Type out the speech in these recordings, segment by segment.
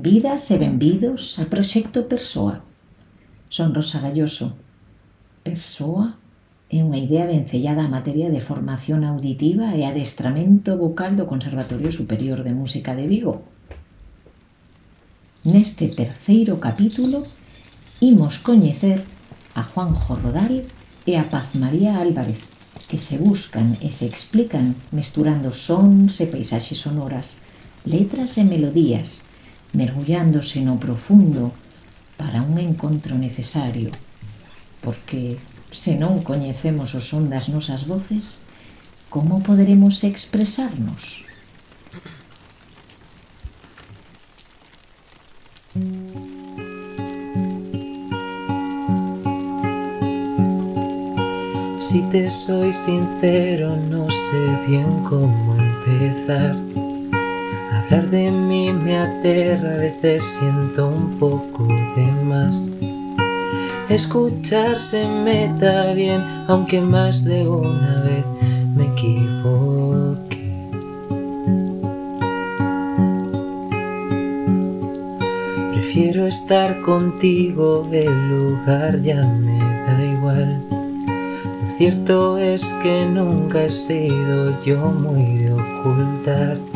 Benvidas e benvidos a Proxecto Persoa. Son Rosa Galloso. Persoa é unha idea vencellada á materia de formación auditiva e adestramento vocal do Conservatorio Superior de Música de Vigo. Neste terceiro capítulo imos coñecer a Juanjo Rodal e a Paz María Álvarez, que se buscan e se explican mesturando sons e paisaxes sonoras, letras e melodías, mergullándose no profundo para un encontro necesario, porque se non coñecemos o son das nosas voces, como poderemos expresarnos? Si te soy sincero, no sé bien cómo empezar Hablar de mí me aterra, a veces siento un poco de más. Escucharse me da bien, aunque más de una vez me equivoqué. Prefiero estar contigo, el lugar ya me da igual. Lo cierto es que nunca he sido yo muy de ocultar.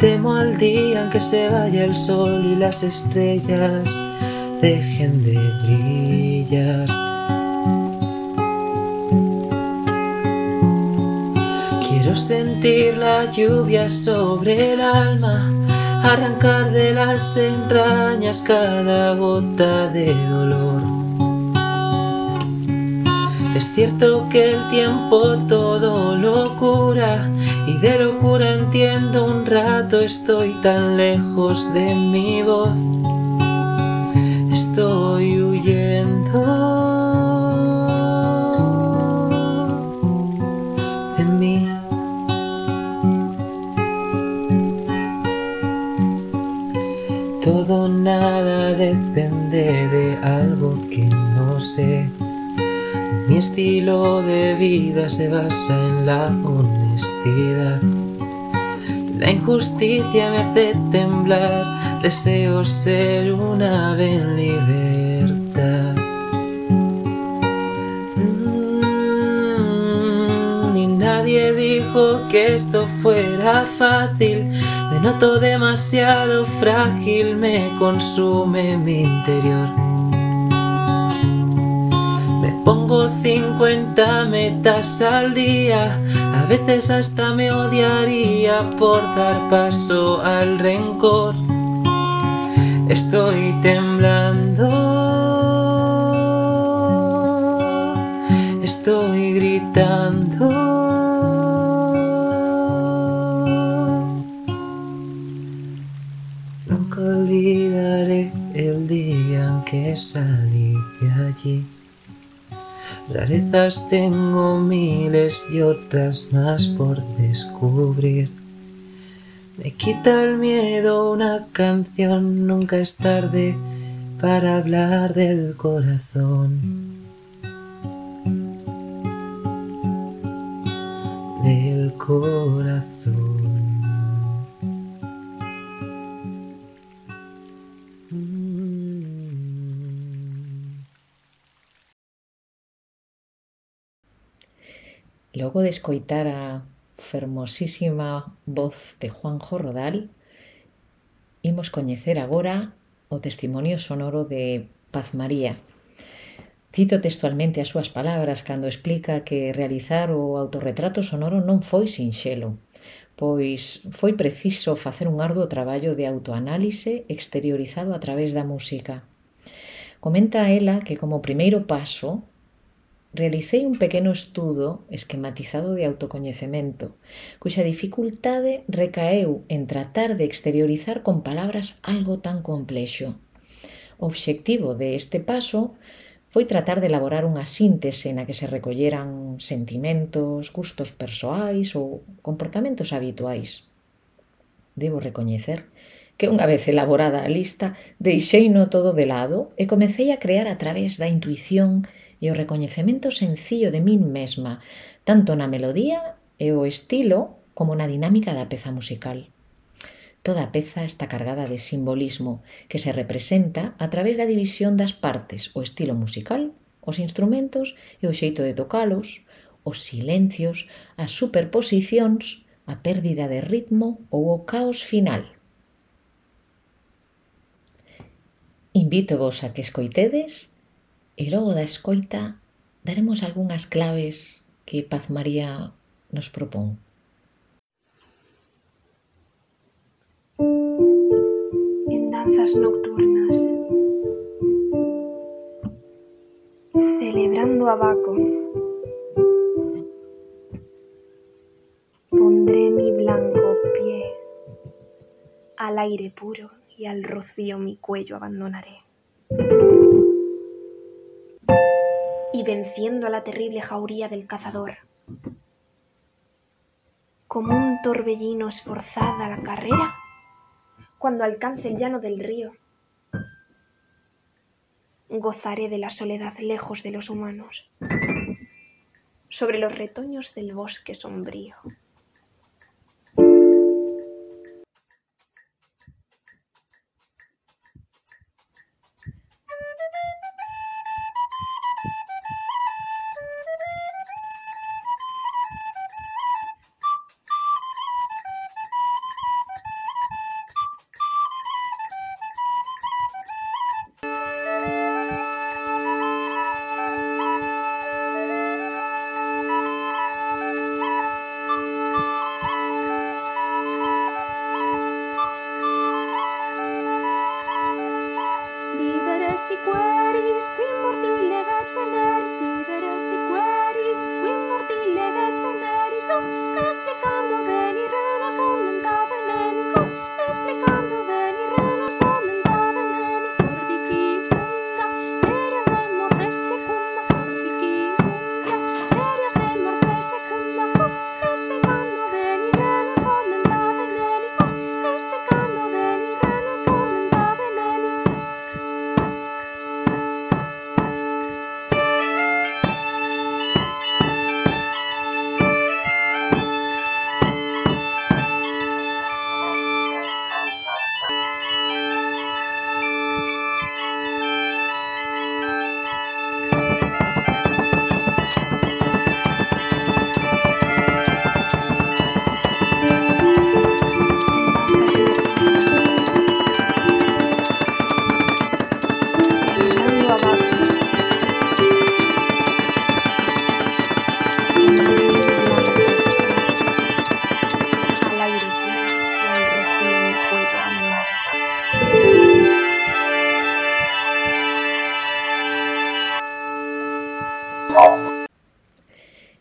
Temo al día en que se vaya el sol y las estrellas dejen de brillar. Quiero sentir la lluvia sobre el alma, arrancar de las entrañas cada gota de dolor. Es cierto que el tiempo todo lo cura y de locura entiendo un rato estoy tan lejos de mi voz. Estoy huyendo de mí. Todo nada depende de algo que no sé. Mi estilo de vida se basa en la honestidad. La injusticia me hace temblar, deseo ser un ave en libertad. Mm, Ni nadie dijo que esto fuera fácil, me noto demasiado frágil, me consume mi interior. Pongo 50 metas al día, a veces hasta me odiaría por dar paso al rencor. Estoy temblando, estoy gritando. Nunca olvidaré el día en que salí de allí. Rarezas tengo miles y otras más por descubrir. Me quita el miedo una canción, nunca es tarde para hablar del corazón. Del corazón. Logo de escoitar a fermosísima voz de Juanjo Rodal, imos coñecer agora o testimonio sonoro de Paz María. Cito textualmente as súas palabras cando explica que realizar o autorretrato sonoro non foi sinxelo, pois foi preciso facer un arduo traballo de autoanálise exteriorizado a través da música. Comenta ela que como primeiro paso realicei un pequeno estudo esquematizado de autocoñecemento, cuxa dificultade recaeu en tratar de exteriorizar con palabras algo tan complexo. O obxectivo de este paso foi tratar de elaborar unha síntese na que se recolleran sentimentos, gustos persoais ou comportamentos habituais. Debo recoñecer que unha vez elaborada a lista deixeino todo de lado e comecei a crear a través da intuición e e o recoñecemento sencillo de min mesma, tanto na melodía e o estilo como na dinámica da peza musical. Toda peza está cargada de simbolismo que se representa a través da división das partes, o estilo musical, os instrumentos e o xeito de tocalos, os silencios, as superposicións, a pérdida de ritmo ou o caos final. Invito vos a que escoitedes e logo da escoita daremos algunhas claves que Paz María nos propón. danzas nocturnas, celebrando a Baco. Pondré mi blanco pie al aire puro y al rocío mi cuello abandonaré. Y venciendo a la terrible jauría del cazador, como un torbellino esforzada la carrera, cuando alcance el llano del río. Gozaré de la soledad lejos de los humanos, sobre los retoños del bosque sombrío. si queris, qui morte legata naris,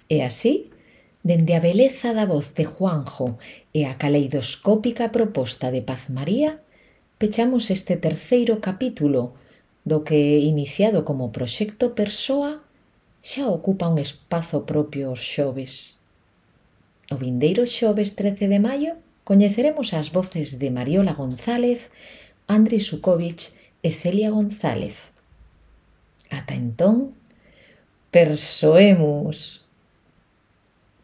E así, dende a beleza da voz de Juanjo e a caleidoscópica proposta de Paz María, pechamos este terceiro capítulo do que, iniciado como proxecto Persoa, xa ocupa un espazo propio os xoves. O vindeiro xoves 13 de maio coñeceremos as voces de Mariola González, Andri Sukovic e Celia González. Ata entón, persoemos!